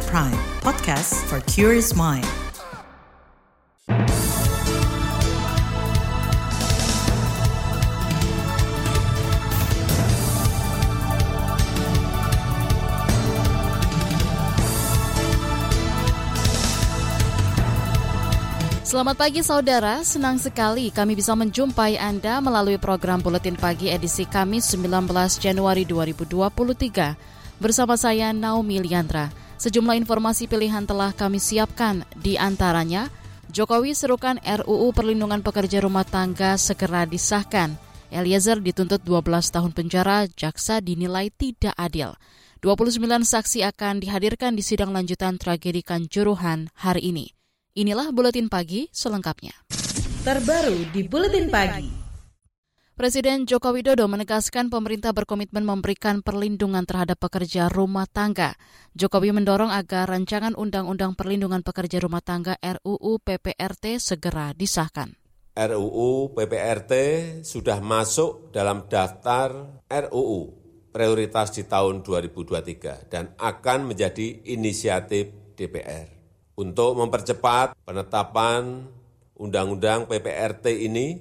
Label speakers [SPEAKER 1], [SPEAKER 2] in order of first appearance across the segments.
[SPEAKER 1] KBR Prime, podcast for curious mind.
[SPEAKER 2] Selamat pagi saudara, senang sekali kami bisa menjumpai Anda melalui program Buletin Pagi edisi Kamis 19 Januari 2023. Bersama saya Naomi Liandra. Sejumlah informasi pilihan telah kami siapkan, di antaranya Jokowi serukan RUU Perlindungan Pekerja Rumah Tangga segera disahkan. Eliezer dituntut 12 tahun penjara, jaksa dinilai tidak adil. 29 saksi akan dihadirkan di sidang lanjutan tragedi Kanjuruhan hari ini. Inilah buletin pagi selengkapnya.
[SPEAKER 1] Terbaru di buletin pagi.
[SPEAKER 2] Presiden Joko Widodo menegaskan pemerintah berkomitmen memberikan perlindungan terhadap pekerja rumah tangga. Jokowi mendorong agar rancangan Undang-Undang Perlindungan Pekerja Rumah Tangga RUU PPRT segera disahkan.
[SPEAKER 3] RUU PPRT sudah masuk dalam daftar RUU prioritas di tahun 2023 dan akan menjadi inisiatif DPR. Untuk mempercepat penetapan Undang-Undang PPRT ini,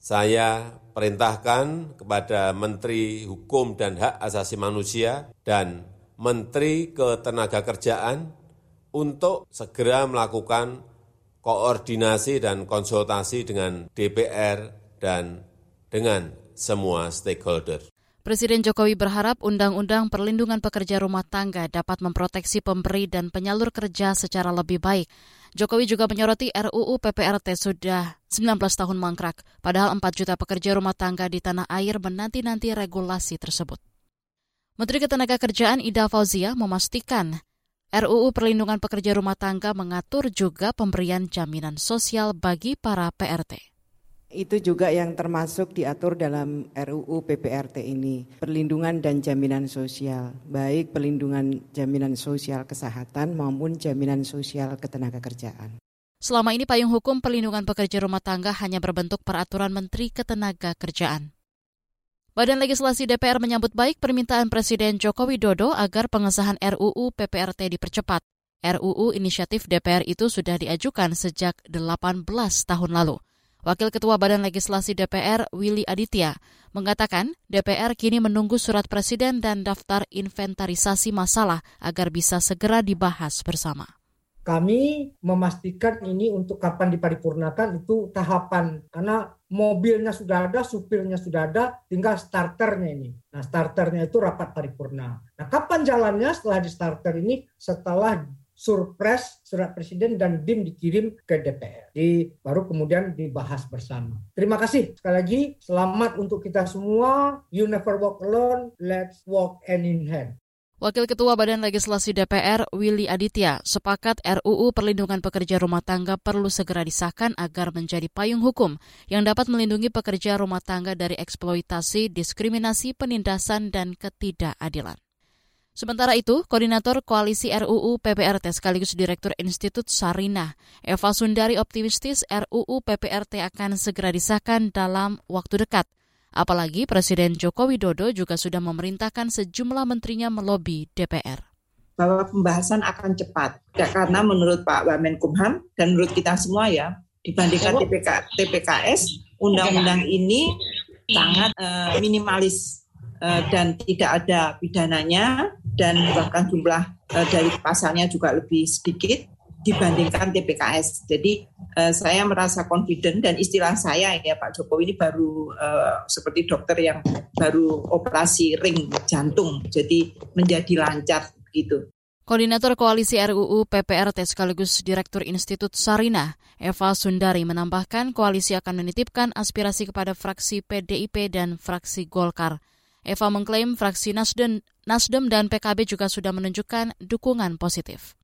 [SPEAKER 3] saya perintahkan kepada Menteri Hukum dan Hak Asasi Manusia dan Menteri Ketenagakerjaan untuk segera melakukan koordinasi dan konsultasi dengan DPR dan dengan semua stakeholder.
[SPEAKER 2] Presiden Jokowi berharap Undang-Undang Perlindungan Pekerja Rumah Tangga dapat memproteksi pemberi dan penyalur kerja secara lebih baik. Jokowi juga menyoroti RUU PPRT sudah 19 tahun mangkrak, padahal 4 juta pekerja rumah tangga di tanah air menanti-nanti regulasi tersebut. Menteri Ketenagakerjaan Ida Fauzia memastikan RUU Perlindungan Pekerja Rumah Tangga mengatur juga pemberian jaminan sosial bagi para PRT.
[SPEAKER 4] Itu juga yang termasuk diatur dalam RUU PPRT ini, perlindungan dan jaminan sosial, baik perlindungan jaminan sosial kesehatan maupun jaminan sosial ketenagakerjaan.
[SPEAKER 2] Selama ini payung hukum perlindungan pekerja rumah tangga hanya berbentuk peraturan Menteri Ketenagakerjaan. Badan Legislasi DPR menyambut baik permintaan Presiden Joko Widodo agar pengesahan RUU PPRT dipercepat. RUU inisiatif DPR itu sudah diajukan sejak 18 tahun lalu. Wakil Ketua Badan Legislasi DPR, Willy Aditya, mengatakan DPR kini menunggu surat Presiden dan daftar inventarisasi masalah agar bisa segera dibahas bersama.
[SPEAKER 5] Kami memastikan ini untuk kapan diparipurnakan itu tahapan karena mobilnya sudah ada, supirnya sudah ada, tinggal starternya ini. Nah, starternya itu rapat paripurna. Nah, kapan jalannya setelah di starter ini? Setelah surpres surat presiden dan BIM dikirim ke DPR. Di, baru kemudian dibahas bersama. Terima kasih sekali lagi. Selamat untuk kita semua. You never walk alone. Let's walk hand in hand.
[SPEAKER 2] Wakil Ketua Badan Legislasi DPR, Willy Aditya, sepakat RUU Perlindungan Pekerja Rumah Tangga perlu segera disahkan agar menjadi payung hukum yang dapat melindungi pekerja rumah tangga dari eksploitasi, diskriminasi, penindasan, dan ketidakadilan. Sementara itu, Koordinator Koalisi RUU PPRT sekaligus Direktur Institut Sarina, Eva Sundari optimistis RUU PPRT akan segera disahkan dalam waktu dekat. Apalagi Presiden Joko Widodo juga sudah memerintahkan sejumlah menterinya melobi DPR.
[SPEAKER 6] Bahwa pembahasan akan cepat, ya, karena menurut Pak Wamenkumham dan menurut kita semua ya, dibandingkan TPK, TPKS, undang-undang ini sangat uh, minimalis uh, dan tidak ada pidananya dan bahkan jumlah uh, dari pasalnya juga lebih sedikit dibandingkan TPKS. Jadi uh, saya merasa confident dan istilah saya ya Pak Jokowi ini baru uh, seperti dokter yang baru operasi ring jantung, jadi menjadi lancar gitu.
[SPEAKER 2] Koordinator Koalisi RUU PPRT sekaligus Direktur Institut Sarina, Eva Sundari menambahkan koalisi akan menitipkan aspirasi kepada fraksi PDIP dan fraksi Golkar. Eva mengklaim fraksi Nasdem, Nasdem dan PKB juga sudah menunjukkan dukungan positif.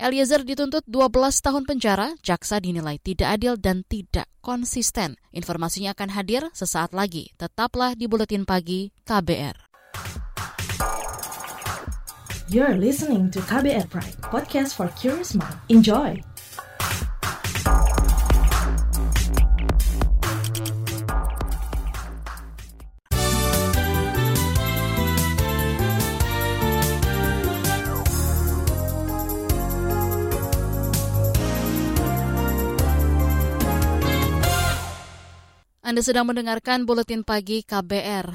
[SPEAKER 2] Eliezer dituntut 12 tahun penjara, jaksa dinilai tidak adil dan tidak konsisten. Informasinya akan hadir sesaat lagi. Tetaplah di Buletin Pagi KBR.
[SPEAKER 1] You're listening to KBR Pride, podcast for curious mind. Enjoy!
[SPEAKER 2] Anda sedang mendengarkan buletin pagi KBR.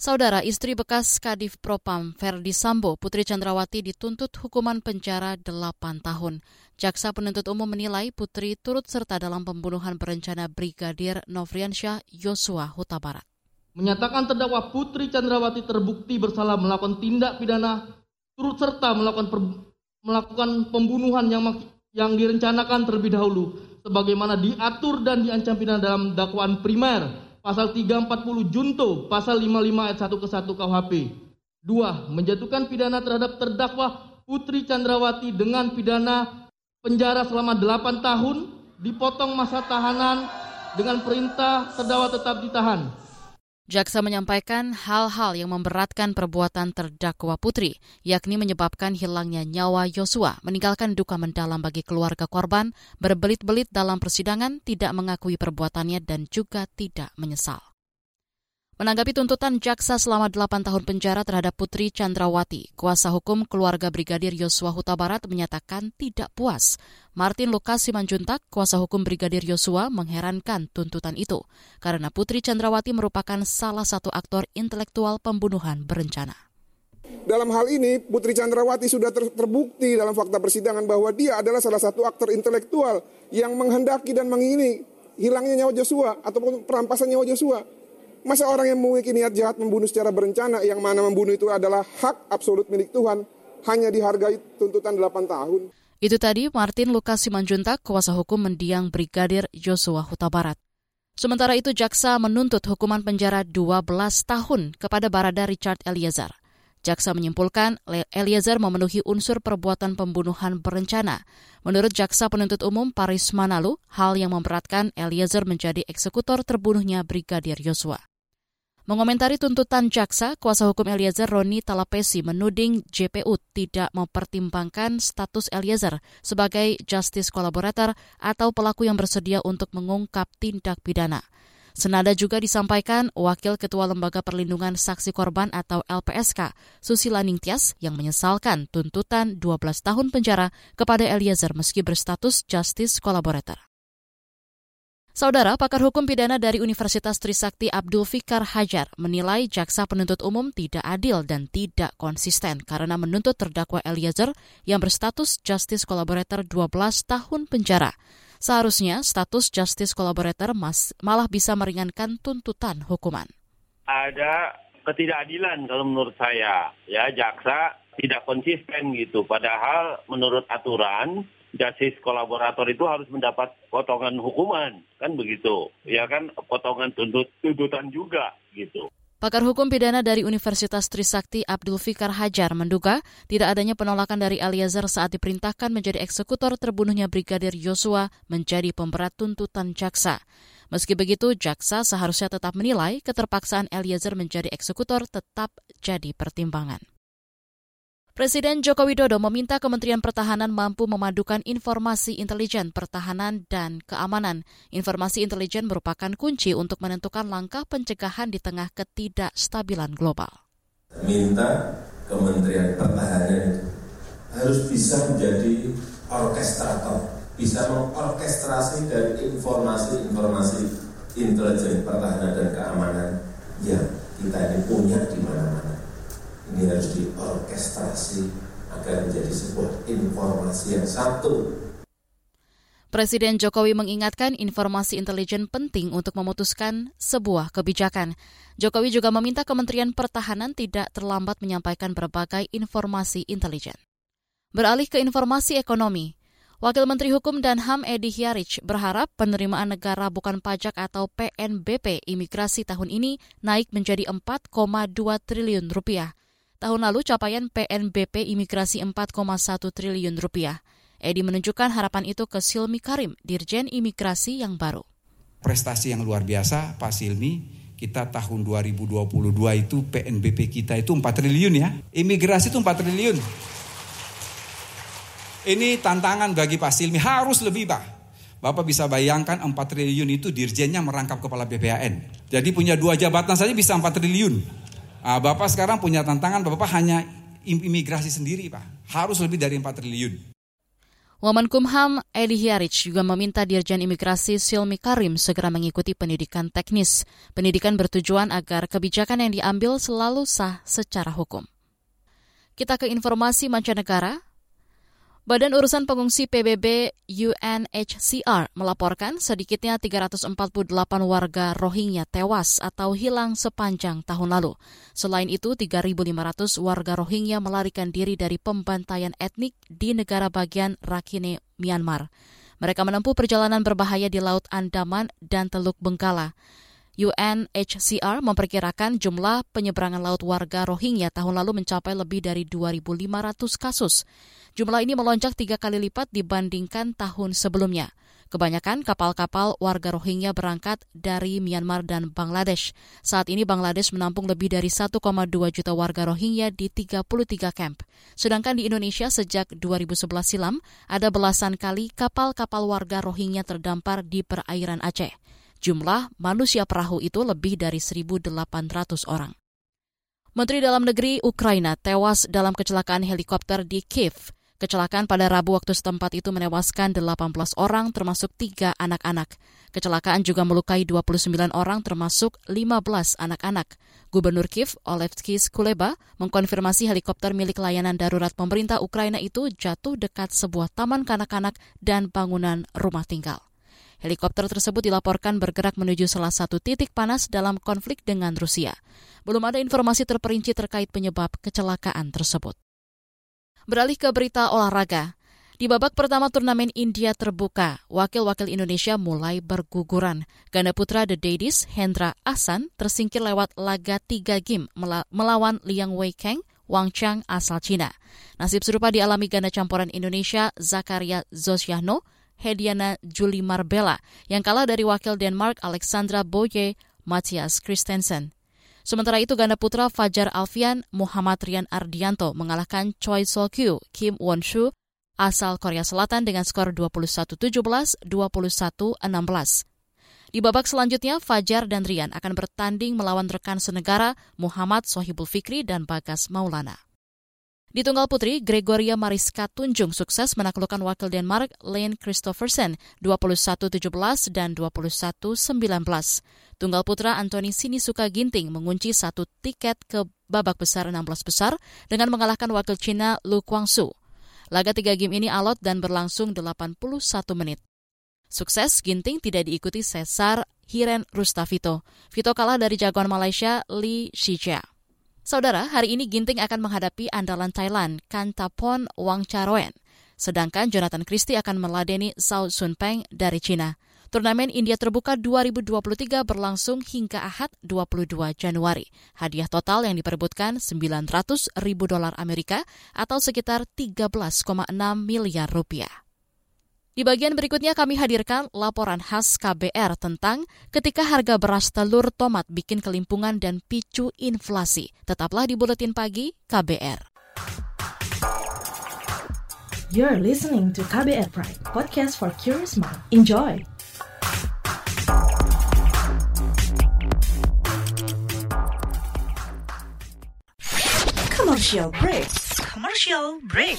[SPEAKER 2] Saudara istri bekas Kadif Propam Verdi Sambo, Putri Chandrawati dituntut hukuman penjara 8 tahun. Jaksa penuntut umum menilai Putri turut serta dalam pembunuhan berencana Brigadir Nofriansyah Yosua Huta Barat.
[SPEAKER 7] Menyatakan terdakwa Putri Chandrawati terbukti bersalah melakukan tindak pidana turut serta melakukan per, melakukan pembunuhan yang yang direncanakan terlebih dahulu sebagaimana diatur dan diancam pidana dalam dakwaan primer pasal 340 junto pasal 55 ayat 1 ke 1 KUHP. Dua, menjatuhkan pidana terhadap terdakwa Putri Chandrawati dengan pidana penjara selama 8 tahun, dipotong masa tahanan dengan perintah terdakwa tetap ditahan
[SPEAKER 2] Jaksa menyampaikan hal-hal yang memberatkan perbuatan terdakwa Putri, yakni menyebabkan hilangnya nyawa Yosua, meninggalkan duka mendalam bagi keluarga korban, berbelit-belit dalam persidangan, tidak mengakui perbuatannya dan juga tidak menyesal. Menanggapi tuntutan jaksa selama 8 tahun penjara terhadap Putri Chandrawati, kuasa hukum keluarga Brigadir Yosua Huta Barat menyatakan tidak puas. Martin Lukas Simanjuntak, kuasa hukum Brigadir Yosua, mengherankan tuntutan itu karena Putri Chandrawati merupakan salah satu aktor intelektual pembunuhan berencana.
[SPEAKER 8] Dalam hal ini, Putri Chandrawati sudah ter terbukti dalam fakta persidangan bahwa dia adalah salah satu aktor intelektual yang menghendaki dan mengingini hilangnya nyawa Joshua ataupun perampasan nyawa Joshua. Masa orang yang memiliki niat jahat membunuh secara berencana yang mana membunuh itu adalah hak absolut milik Tuhan hanya dihargai tuntutan 8 tahun.
[SPEAKER 2] Itu tadi Martin Lukas Simanjuntak, kuasa hukum mendiang Brigadir Joshua Huta Barat. Sementara itu jaksa menuntut hukuman penjara 12 tahun kepada Barada Richard Eliezer. Jaksa menyimpulkan Eliezer memenuhi unsur perbuatan pembunuhan berencana. Menurut jaksa penuntut umum Paris Manalu, hal yang memberatkan Eliezer menjadi eksekutor terbunuhnya Brigadir Yosua. Mengomentari tuntutan jaksa, kuasa hukum Eliezer Roni Talapesi menuding JPU tidak mempertimbangkan status Eliezer sebagai justice collaborator atau pelaku yang bersedia untuk mengungkap tindak pidana. Senada juga disampaikan Wakil Ketua Lembaga Perlindungan Saksi Korban atau LPSK, Susila Ningtyas, yang menyesalkan tuntutan 12 tahun penjara kepada Eliezer meski berstatus justice collaborator. Saudara pakar hukum pidana dari Universitas Trisakti Abdul Fikar Hajar menilai jaksa penuntut umum tidak adil dan tidak konsisten karena menuntut terdakwa Eliezer yang berstatus justice collaborator 12 tahun penjara. Seharusnya status justice collaborator mas, malah bisa meringankan tuntutan hukuman.
[SPEAKER 9] Ada ketidakadilan kalau menurut saya, ya jaksa tidak konsisten gitu. Padahal menurut aturan justice kolaborator itu harus mendapat potongan hukuman, kan begitu. Ya kan potongan tuntut, tuntutan juga gitu.
[SPEAKER 2] Pakar hukum pidana dari Universitas Trisakti Abdul Fikar Hajar menduga tidak adanya penolakan dari Eliezer saat diperintahkan menjadi eksekutor terbunuhnya Brigadir Yosua menjadi pemberat tuntutan jaksa. Meski begitu, jaksa seharusnya tetap menilai keterpaksaan Eliezer menjadi eksekutor tetap jadi pertimbangan. Presiden Joko Widodo meminta Kementerian Pertahanan mampu memadukan informasi intelijen pertahanan dan keamanan. Informasi intelijen merupakan kunci untuk menentukan langkah pencegahan di tengah ketidakstabilan global.
[SPEAKER 3] Minta Kementerian Pertahanan harus bisa menjadi orkestrator, bisa mengorkestrasi dari informasi-informasi intelijen pertahanan dan keamanan yang kita ini punya di mana-mana ini harus diorkestrasi agar menjadi sebuah informasi yang satu.
[SPEAKER 2] Presiden Jokowi mengingatkan informasi intelijen penting untuk memutuskan sebuah kebijakan. Jokowi juga meminta Kementerian Pertahanan tidak terlambat menyampaikan berbagai informasi intelijen. Beralih ke informasi ekonomi, Wakil Menteri Hukum dan HAM Edi Hiarich berharap penerimaan negara bukan pajak atau PNBP imigrasi tahun ini naik menjadi 4,2 triliun rupiah. Tahun lalu capaian PNBP imigrasi 4,1 triliun rupiah. Edi menunjukkan harapan itu ke Silmi Karim, Dirjen Imigrasi yang baru.
[SPEAKER 10] Prestasi yang luar biasa Pak Silmi, kita tahun 2022 itu PNBP kita itu 4 triliun ya. Imigrasi itu 4 triliun. Ini tantangan bagi Pak Silmi, harus lebih Pak. Bapak bisa bayangkan 4 triliun itu dirjennya merangkap kepala BPAN. Jadi punya dua jabatan saja bisa 4 triliun. Ah, Bapak sekarang punya tantangan, Bapak hanya imigrasi sendiri, Pak. Harus lebih dari 4 triliun.
[SPEAKER 2] Wamenkumham Edi Hiarich juga meminta Dirjen Imigrasi Silmi Karim segera mengikuti pendidikan teknis. Pendidikan bertujuan agar kebijakan yang diambil selalu sah secara hukum. Kita ke informasi mancanegara. Badan Urusan Pengungsi PBB UNHCR melaporkan sedikitnya 348 warga Rohingya tewas atau hilang sepanjang tahun lalu. Selain itu, 3.500 warga Rohingya melarikan diri dari pembantaian etnik di negara bagian Rakhine, Myanmar. Mereka menempuh perjalanan berbahaya di Laut Andaman dan Teluk Bengkala. UNHCR memperkirakan jumlah penyeberangan laut warga Rohingya tahun lalu mencapai lebih dari 2.500 kasus. Jumlah ini melonjak tiga kali lipat dibandingkan tahun sebelumnya. Kebanyakan kapal-kapal warga Rohingya berangkat dari Myanmar dan Bangladesh. Saat ini Bangladesh menampung lebih dari 1,2 juta warga Rohingya di 33 camp. Sedangkan di Indonesia sejak 2011 silam, ada belasan kali kapal-kapal warga Rohingya terdampar di perairan Aceh. Jumlah manusia perahu itu lebih dari 1.800 orang. Menteri Dalam Negeri Ukraina tewas dalam kecelakaan helikopter di Kiev. Kecelakaan pada Rabu waktu setempat itu menewaskan 18 orang termasuk tiga anak-anak. Kecelakaan juga melukai 29 orang termasuk 15 anak-anak. Gubernur Kiev, Olevskis Kuleba, mengkonfirmasi helikopter milik layanan darurat pemerintah Ukraina itu jatuh dekat sebuah taman kanak-kanak dan bangunan rumah tinggal. Helikopter tersebut dilaporkan bergerak menuju salah satu titik panas dalam konflik dengan Rusia. Belum ada informasi terperinci terkait penyebab kecelakaan tersebut. Beralih ke berita olahraga. Di babak pertama turnamen India terbuka, wakil-wakil Indonesia mulai berguguran. Ganda putra The Daddies, Hendra Asan, tersingkir lewat laga tiga game melawan Liang Wei Kang, Wang Chang asal Cina. Nasib serupa dialami ganda campuran Indonesia Zakaria Zosyahno, Hediana Julie Marbella yang kalah dari wakil Denmark Alexandra Boye Matthias Christensen. Sementara itu ganda putra Fajar Alfian Muhammad Rian Ardianto mengalahkan Choi Sol Kyu Kim Won Shu asal Korea Selatan dengan skor 21-17, 21-16. Di babak selanjutnya, Fajar dan Rian akan bertanding melawan rekan senegara Muhammad Sohibul Fikri dan Bagas Maulana. Di tunggal putri, Gregoria Mariska Tunjung sukses menaklukkan wakil Denmark Lane Christophersen 21-17 dan 21-19. Tunggal putra Anthony Sinisuka Ginting mengunci satu tiket ke babak besar 16 besar dengan mengalahkan wakil Cina Lu Guangsu. Laga tiga game ini alot dan berlangsung 81 menit. Sukses Ginting tidak diikuti Cesar Hiren Rustavito. Vito kalah dari jagoan Malaysia Lee Shijia. Saudara, hari ini Ginting akan menghadapi andalan Thailand, Kantapon Wangcharoen. Sedangkan Jonathan Christie akan meladeni Sao Sun Peng dari China. Turnamen India Terbuka 2023 berlangsung hingga Ahad 22 Januari. Hadiah total yang diperebutkan 900 ribu dolar Amerika atau sekitar 13,6 miliar rupiah. Di bagian berikutnya kami hadirkan laporan khas KBR tentang ketika harga beras telur tomat bikin kelimpungan dan picu inflasi. Tetaplah di Buletin Pagi KBR.
[SPEAKER 1] You're listening to KBR Pride, podcast for curious mind. Enjoy! Commercial break. Commercial break.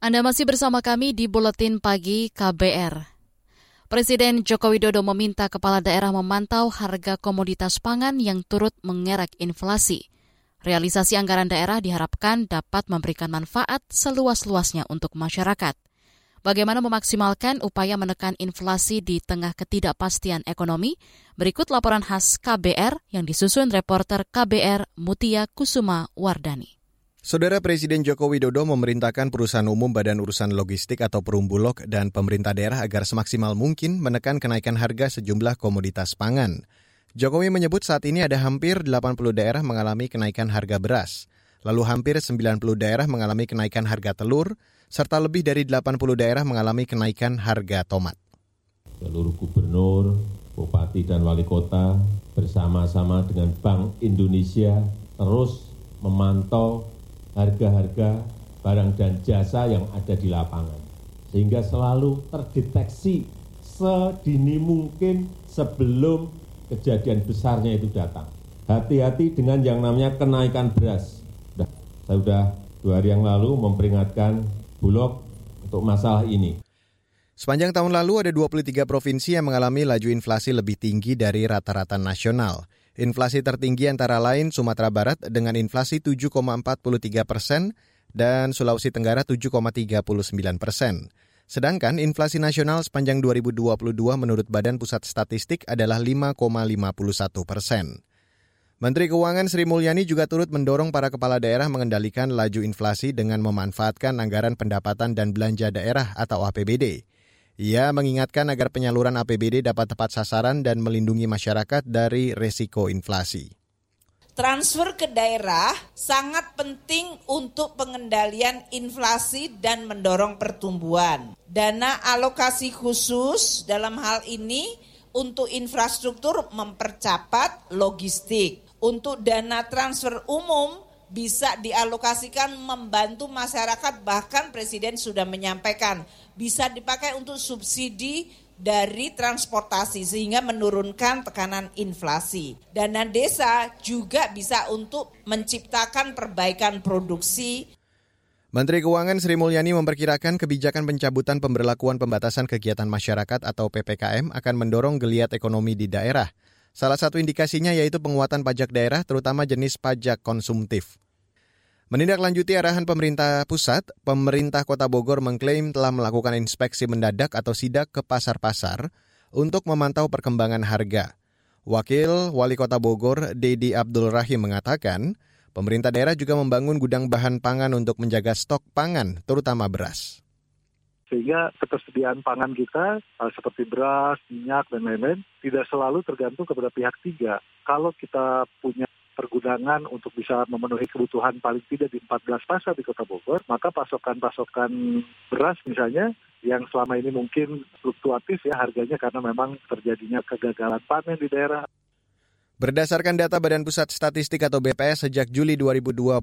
[SPEAKER 2] Anda masih bersama kami di Buletin Pagi KBR. Presiden Joko Widodo meminta kepala daerah memantau harga komoditas pangan yang turut mengerek inflasi. Realisasi anggaran daerah diharapkan dapat memberikan manfaat seluas-luasnya untuk masyarakat. Bagaimana memaksimalkan upaya menekan inflasi di tengah ketidakpastian ekonomi? Berikut laporan khas KBR yang disusun reporter KBR Mutia Kusuma Wardani.
[SPEAKER 11] Saudara Presiden Joko Widodo memerintahkan perusahaan umum Badan Urusan Logistik atau Perumbulok dan pemerintah daerah agar semaksimal mungkin menekan kenaikan harga sejumlah komoditas pangan. Jokowi menyebut saat ini ada hampir 80 daerah mengalami kenaikan harga beras, lalu hampir 90 daerah mengalami kenaikan harga telur, serta lebih dari 80 daerah mengalami kenaikan harga tomat.
[SPEAKER 12] Seluruh gubernur, bupati dan wali kota bersama-sama dengan Bank Indonesia terus memantau harga-harga barang dan jasa yang ada di lapangan. Sehingga selalu terdeteksi sedini mungkin sebelum kejadian besarnya itu datang. Hati-hati dengan yang namanya kenaikan beras. Sudah, saya sudah dua hari yang lalu memperingatkan Bulog untuk masalah ini.
[SPEAKER 11] Sepanjang tahun lalu ada 23 provinsi yang mengalami laju inflasi lebih tinggi dari rata-rata nasional. Inflasi tertinggi antara lain Sumatera Barat dengan inflasi 7,43 persen dan Sulawesi Tenggara 7,39 persen. Sedangkan inflasi nasional sepanjang 2022 menurut Badan Pusat Statistik adalah 5,51 persen. Menteri Keuangan Sri Mulyani juga turut mendorong para kepala daerah mengendalikan laju inflasi dengan memanfaatkan anggaran pendapatan dan belanja daerah atau APBD. Ia mengingatkan agar penyaluran APBD dapat tepat sasaran dan melindungi masyarakat dari resiko inflasi
[SPEAKER 13] transfer ke daerah sangat penting untuk pengendalian inflasi dan mendorong pertumbuhan. Dana alokasi khusus dalam hal ini untuk infrastruktur mempercepat logistik. Untuk dana transfer umum bisa dialokasikan membantu masyarakat bahkan presiden sudah menyampaikan bisa dipakai untuk subsidi dari transportasi sehingga menurunkan tekanan inflasi. Dana desa juga bisa untuk menciptakan perbaikan produksi.
[SPEAKER 11] Menteri Keuangan Sri Mulyani memperkirakan kebijakan pencabutan pemberlakuan pembatasan kegiatan masyarakat atau PPKM akan mendorong geliat ekonomi di daerah. Salah satu indikasinya yaitu penguatan pajak daerah terutama jenis pajak konsumtif. Menindaklanjuti arahan pemerintah pusat, pemerintah kota Bogor mengklaim telah melakukan inspeksi mendadak atau sidak ke pasar-pasar untuk memantau perkembangan harga. Wakil Wali Kota Bogor, Dedi Abdul Rahim mengatakan, pemerintah daerah juga membangun gudang bahan pangan untuk menjaga stok pangan, terutama beras
[SPEAKER 14] sehingga ketersediaan pangan kita seperti beras, minyak, dan lain-lain tidak selalu tergantung kepada pihak tiga. Kalau kita punya pergudangan untuk bisa memenuhi kebutuhan paling tidak di 14 pasar di Kota Bogor, maka pasokan-pasokan beras misalnya yang selama ini mungkin fluktuatif ya harganya karena memang terjadinya kegagalan panen di daerah.
[SPEAKER 11] Berdasarkan data Badan Pusat Statistik atau BPS sejak Juli 2022,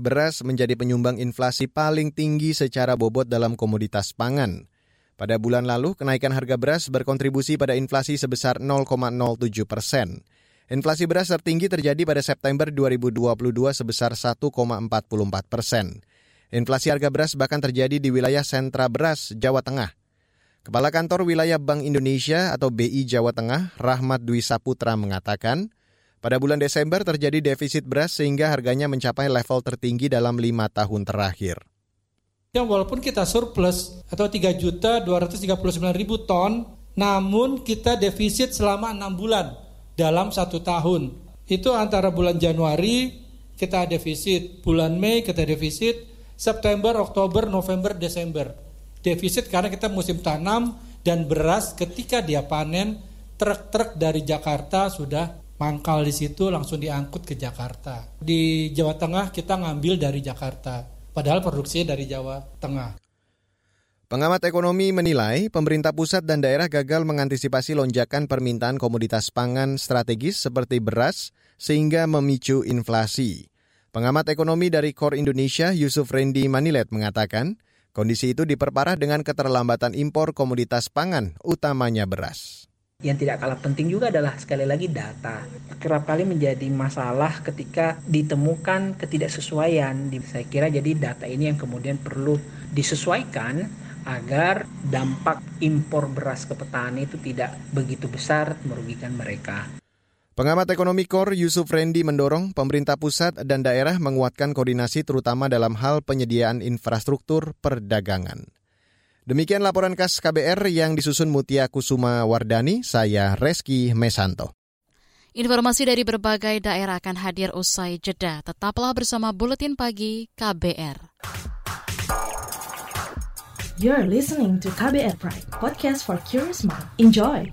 [SPEAKER 11] beras menjadi penyumbang inflasi paling tinggi secara bobot dalam komoditas pangan. Pada bulan lalu, kenaikan harga beras berkontribusi pada inflasi sebesar 0,07 persen. Inflasi beras tertinggi terjadi pada September 2022 sebesar 1,44 persen. Inflasi harga beras bahkan terjadi di wilayah sentra beras Jawa Tengah. Kepala Kantor Wilayah Bank Indonesia atau BI Jawa Tengah, Rahmat Dwi Saputra mengatakan, pada bulan Desember terjadi defisit beras sehingga harganya mencapai level tertinggi dalam lima tahun terakhir.
[SPEAKER 15] Ya, walaupun kita surplus atau 3 juta 239 ribu ton, namun kita defisit selama enam bulan dalam satu tahun. Itu antara bulan Januari kita defisit, bulan Mei kita defisit, September, Oktober, November, Desember. Defisit karena kita musim tanam dan beras ketika dia panen, truk-truk dari Jakarta sudah mangkal di situ langsung diangkut ke Jakarta. Di Jawa Tengah kita ngambil dari Jakarta, padahal produksinya dari Jawa Tengah.
[SPEAKER 11] Pengamat ekonomi menilai pemerintah pusat dan daerah gagal mengantisipasi lonjakan permintaan komoditas pangan strategis seperti beras sehingga memicu inflasi. Pengamat ekonomi dari Core Indonesia Yusuf Rendi Manilet mengatakan, kondisi itu diperparah dengan keterlambatan impor komoditas pangan, utamanya beras.
[SPEAKER 16] Yang tidak kalah penting juga adalah sekali lagi data. Kerap kali menjadi masalah ketika ditemukan ketidaksesuaian. Saya kira jadi data ini yang kemudian perlu disesuaikan agar dampak impor beras ke petani itu tidak begitu besar merugikan mereka.
[SPEAKER 11] Pengamat ekonomi KOR Yusuf Rendi mendorong pemerintah pusat dan daerah menguatkan koordinasi terutama dalam hal penyediaan infrastruktur perdagangan. Demikian laporan khas KBR yang disusun Mutia Kusuma Wardani, saya Reski Mesanto.
[SPEAKER 2] Informasi dari berbagai daerah akan hadir usai jeda. Tetaplah bersama Buletin Pagi KBR.
[SPEAKER 1] You're listening to KBR Pride, podcast for curious mind. Enjoy!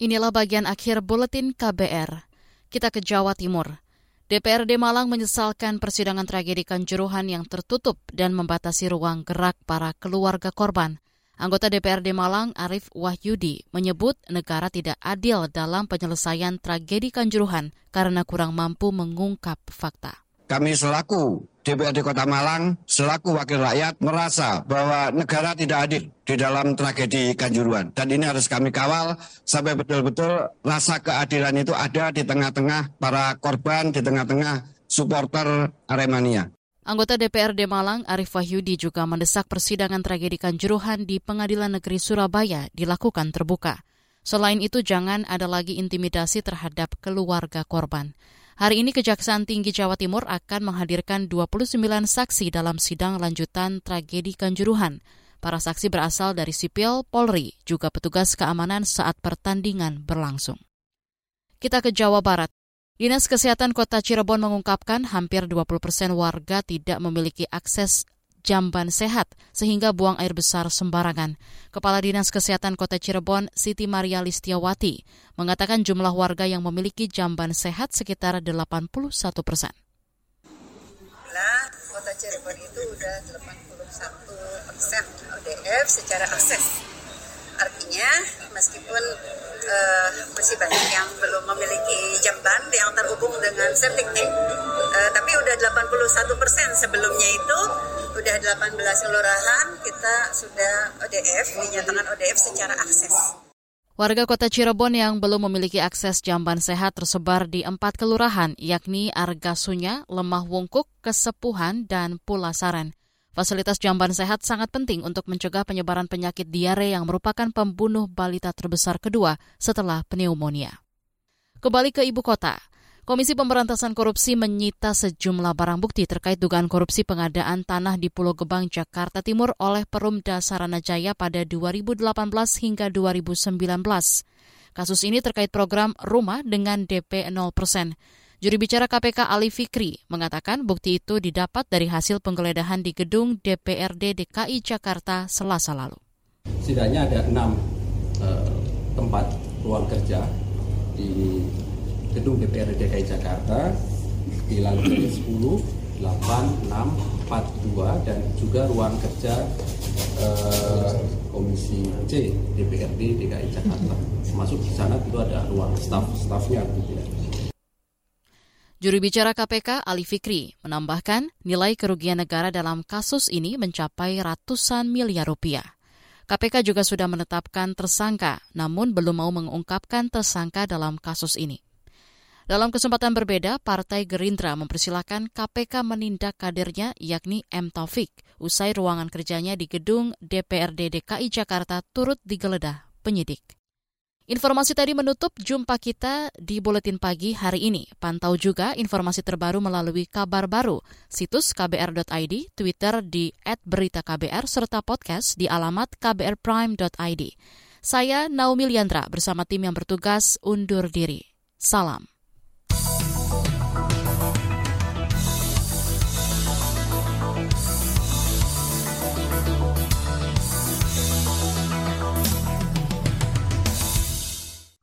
[SPEAKER 2] Inilah bagian akhir buletin KBR. Kita ke Jawa Timur. DPRD Malang menyesalkan persidangan tragedi Kanjuruhan yang tertutup dan membatasi ruang gerak para keluarga korban. Anggota DPRD Malang Arif Wahyudi menyebut negara tidak adil dalam penyelesaian tragedi Kanjuruhan karena kurang mampu mengungkap fakta.
[SPEAKER 17] Kami selaku DPRD Kota Malang, selaku wakil rakyat, merasa bahwa negara tidak adil di dalam tragedi Kanjuruhan. Dan ini harus kami kawal sampai betul-betul rasa keadilan itu ada di tengah-tengah para korban, di tengah-tengah supporter Aremania.
[SPEAKER 2] Anggota DPRD Malang, Arif Wahyudi juga mendesak persidangan tragedi Kanjuruhan di Pengadilan Negeri Surabaya dilakukan terbuka. Selain itu, jangan ada lagi intimidasi terhadap keluarga korban. Hari ini Kejaksaan Tinggi Jawa Timur akan menghadirkan 29 saksi dalam sidang lanjutan tragedi Kanjuruhan. Para saksi berasal dari sipil, Polri, juga petugas keamanan saat pertandingan berlangsung. Kita ke Jawa Barat. Dinas Kesehatan Kota Cirebon mengungkapkan hampir 20 persen warga tidak memiliki akses jamban sehat sehingga buang air besar sembarangan. Kepala Dinas Kesehatan Kota Cirebon, Siti Maria Listiawati, mengatakan jumlah warga yang memiliki jamban sehat sekitar 81 persen.
[SPEAKER 18] Nah, Kota Cirebon itu sudah 81 persen ODF secara akses. Artinya, meskipun uh, masih banyak yang belum memiliki jamban yang terhubung dengan septic tank, uh, tapi udah 81 persen sebelumnya itu udah 18 kelurahan kita sudah ODF dinyatakan ODF secara akses.
[SPEAKER 2] Warga kota Cirebon yang belum memiliki akses jamban sehat tersebar di empat kelurahan, yakni Argasunya, Lemah Wungkuk, Kesepuhan, dan Pulasaran. Fasilitas jamban sehat sangat penting untuk mencegah penyebaran penyakit diare yang merupakan pembunuh balita terbesar kedua setelah pneumonia. Kembali ke ibu kota. Komisi Pemberantasan Korupsi menyita sejumlah barang bukti terkait dugaan korupsi pengadaan tanah di Pulau Gebang, Jakarta Timur oleh Perumda Saranajaya pada 2018 hingga 2019. Kasus ini terkait program rumah dengan DP 0%. Juri bicara KPK Ali Fikri mengatakan bukti itu didapat dari hasil penggeledahan di gedung DPRD DKI Jakarta selasa lalu.
[SPEAKER 19] Setidaknya ada enam uh, tempat ruang kerja di gedung DPRD DKI Jakarta di lantai 10, 8, 6, 4, 2 dan juga ruang kerja eh, Komisi C DPRD DKI Jakarta. Masuk di sana itu ada ruang staf-stafnya gitu ya.
[SPEAKER 2] Juru bicara KPK Ali Fikri menambahkan nilai kerugian negara dalam kasus ini mencapai ratusan miliar rupiah. KPK juga sudah menetapkan tersangka, namun belum mau mengungkapkan tersangka dalam kasus ini. Dalam kesempatan berbeda, Partai Gerindra mempersilahkan KPK menindak kadernya yakni M. Taufik usai ruangan kerjanya di gedung DPRD DKI Jakarta turut digeledah penyidik. Informasi tadi menutup jumpa kita di Buletin Pagi hari ini. Pantau juga informasi terbaru melalui kabar baru, situs kbr.id, Twitter di @beritaKBR, serta podcast di alamat kbrprime.id. Saya Naomi Liandra bersama tim yang bertugas undur diri. Salam.